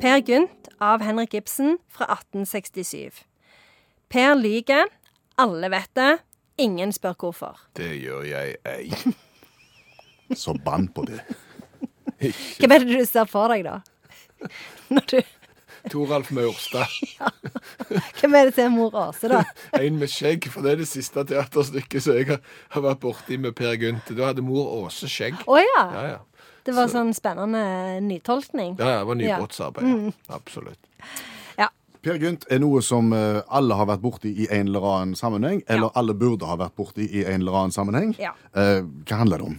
Per Gynt av Henrik Ibsen fra 1867. Per lyver. Alle vet det. Ingen spør hvorfor. Det gjør jeg ei. Så bann på det. Hvem er det du ser for deg, da? Når du, Toralf Maurstad. hvem er det til mor Åse, da? En med skjegg, for det er det siste teaterstykket som jeg har, vært borti med Per Gynt. Da hadde mor Åse skjegg. Å ja. Ja, ja. Det var sånn spennende nytolkning. Ja, ja, det var nybrottsarbeid. Mm. Absolutt. Per Gynt er noe som eh, alle har vært borti i en eller annen sammenheng, eller alle burde ha vært borti i en eller annen sammenheng. Ja. Eh, hva handler det om?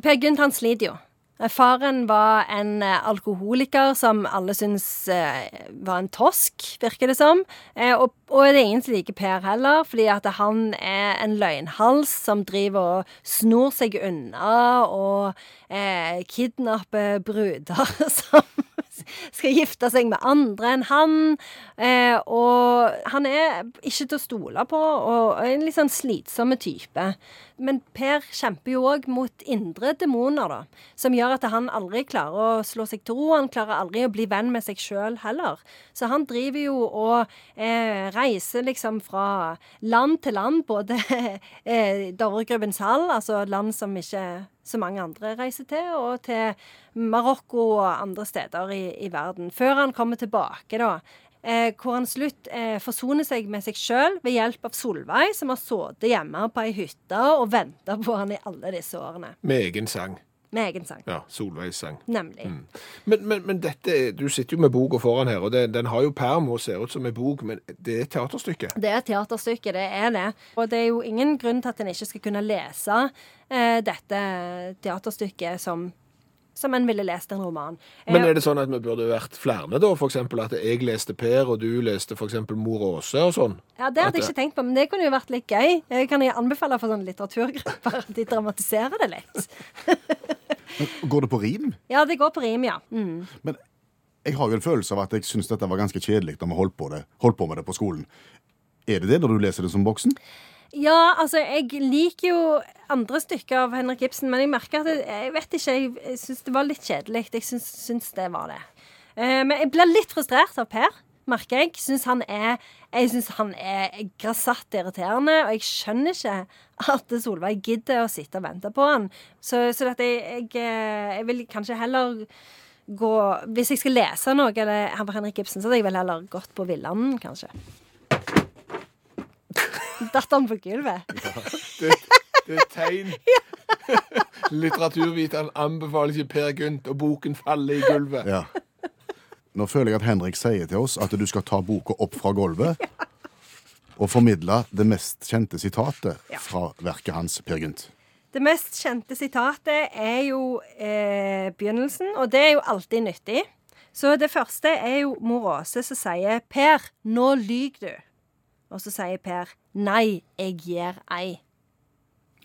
Per Gynt han sliter jo. Eh, Faren var en eh, alkoholiker som alle syns eh, var en tosk, virker det som. Og, det er ingen som liker Per heller, fordi at han er en løgnhals som driver og snor seg unna og eh, kidnapper bruder som skal gifte seg med andre enn han. Eh, og han er ikke til å stole på, og en litt sånn slitsomme type. Men Per kjemper jo òg mot indre demoner, da, som gjør at han aldri klarer å slå seg til ro. Han klarer aldri å bli venn med seg sjøl heller. Så han driver jo og eh, reiser liksom fra land til land, både eh, Dovregrubbens hall, altså land som ikke så mange andre reiser til, og til Marokko og andre steder i, i verden. Før han kommer tilbake, da. Eh, hvor han slutt eh, forsoner seg med seg sjøl ved hjelp av Solveig, som har sittet hjemme på ei hytte og venta på han i alle disse årene. Med egen sang. Med egen sang. Ja, Solveigs sang. Nemlig. Men, men, men dette, du sitter jo med boka foran her, og det, den har jo perm og ser ut som en bok, men det er et teaterstykke. Det er et teaterstykke, det er det. Og det er jo ingen grunn til at en ikke skal kunne lese eh, dette teaterstykket som, som en ville lest en roman. Men Eh, er det sånn at vi burde vært flere, da? For eksempel at jeg leste Per, og du leste for eksempel Mor Åse og sånn? ja, Det hadde jeg ikke tenkt på, men det kunne jo vært litt gøy. Jeg kan jeg anbefale for sånne litteraturgrupper at de dramatiserer det litt. Går det på rim? Ja, det går på rim, ja. Mm. Men jeg har jo en følelse av at jeg syns dette var ganske kjedelig da vi holdt på, det, holdt på med det på skolen. Er det det når du leser det som voksen? Ja, altså, jeg liker jo andre stykker av Henrik Ibsen, men jeg merker at jeg, jeg vet ikke, jeg, jeg syns det var litt kjedelig. Jeg syns, syns det var det. Eh, men jeg blir litt frustrert av Per, merker jeg. Syns han er, jeg syns han er grasatt irriterende, og jeg skjønner ikke at Solveig gidder å sitte og vente på han. Så, så jeg, jeg, eh, jeg vil kanskje heller gå Hvis jeg skal lese noe av Henrik Ibsen, så hadde jeg vel heller gått på Villanden, kanskje. Datt han på gulvet? Det, det er et tegn. Litteraturviteren anbefaler ikke Per Gynt, og boken faller i gulvet. Ja. Nå føler jeg at Henrik sier til oss at du skal ta boka opp fra gulvet og formidle det mest kjente sitatet Ja. fra verket hans, Per Gynt. Det mest kjente sitatet er jo eh, begynnelsen, og det er jo alltid nyttig. Så det første er jo mor Åse som sier 'Per, nå lyg du'. Og så sier Per 'Nei, jeg gjør ei'.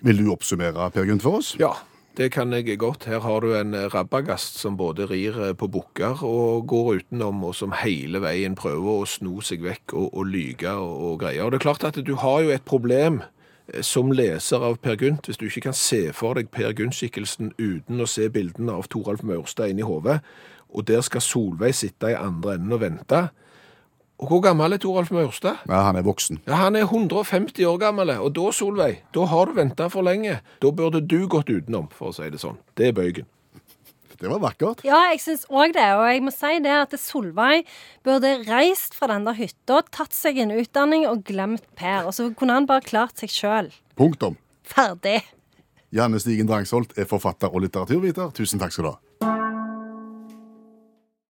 Vil du oppsummere Per Gunt, for oss? Ja, det kan jeg godt. Her har du en rabagast som både rir på bukker og går utenom, og som hele veien prøver å sno seg vekk og, og lyge og, og greier. Og det er klart at du har jo et problem eh, som leser av Per Gynt, hvis du ikke kan se for deg Per Gynt-skikkelsen uten å se bildene av Toralf Maurstad inni hodet, og der skal Solveig sitte i andre enden og vente. Og hvor gammel er Toralf Maurstad? Ja, han er voksen. Ja, Han er 150 år gammel, og da, Solveig, da har du venta for lenge. Da burde du gått utenom, for å si det sånn. Det er bøygen. Det var vakkert. Ja, jeg syns òg det. Og jeg må si det at Solveig burde reist fra den der hytta, tatt seg en utdanning og glemt Per. Og så kunne han bare klart seg sjøl. Punktum. Ferdig. Janne Stigen Drangsholt er forfatter og litteraturviter. Tusen takk skal du ha.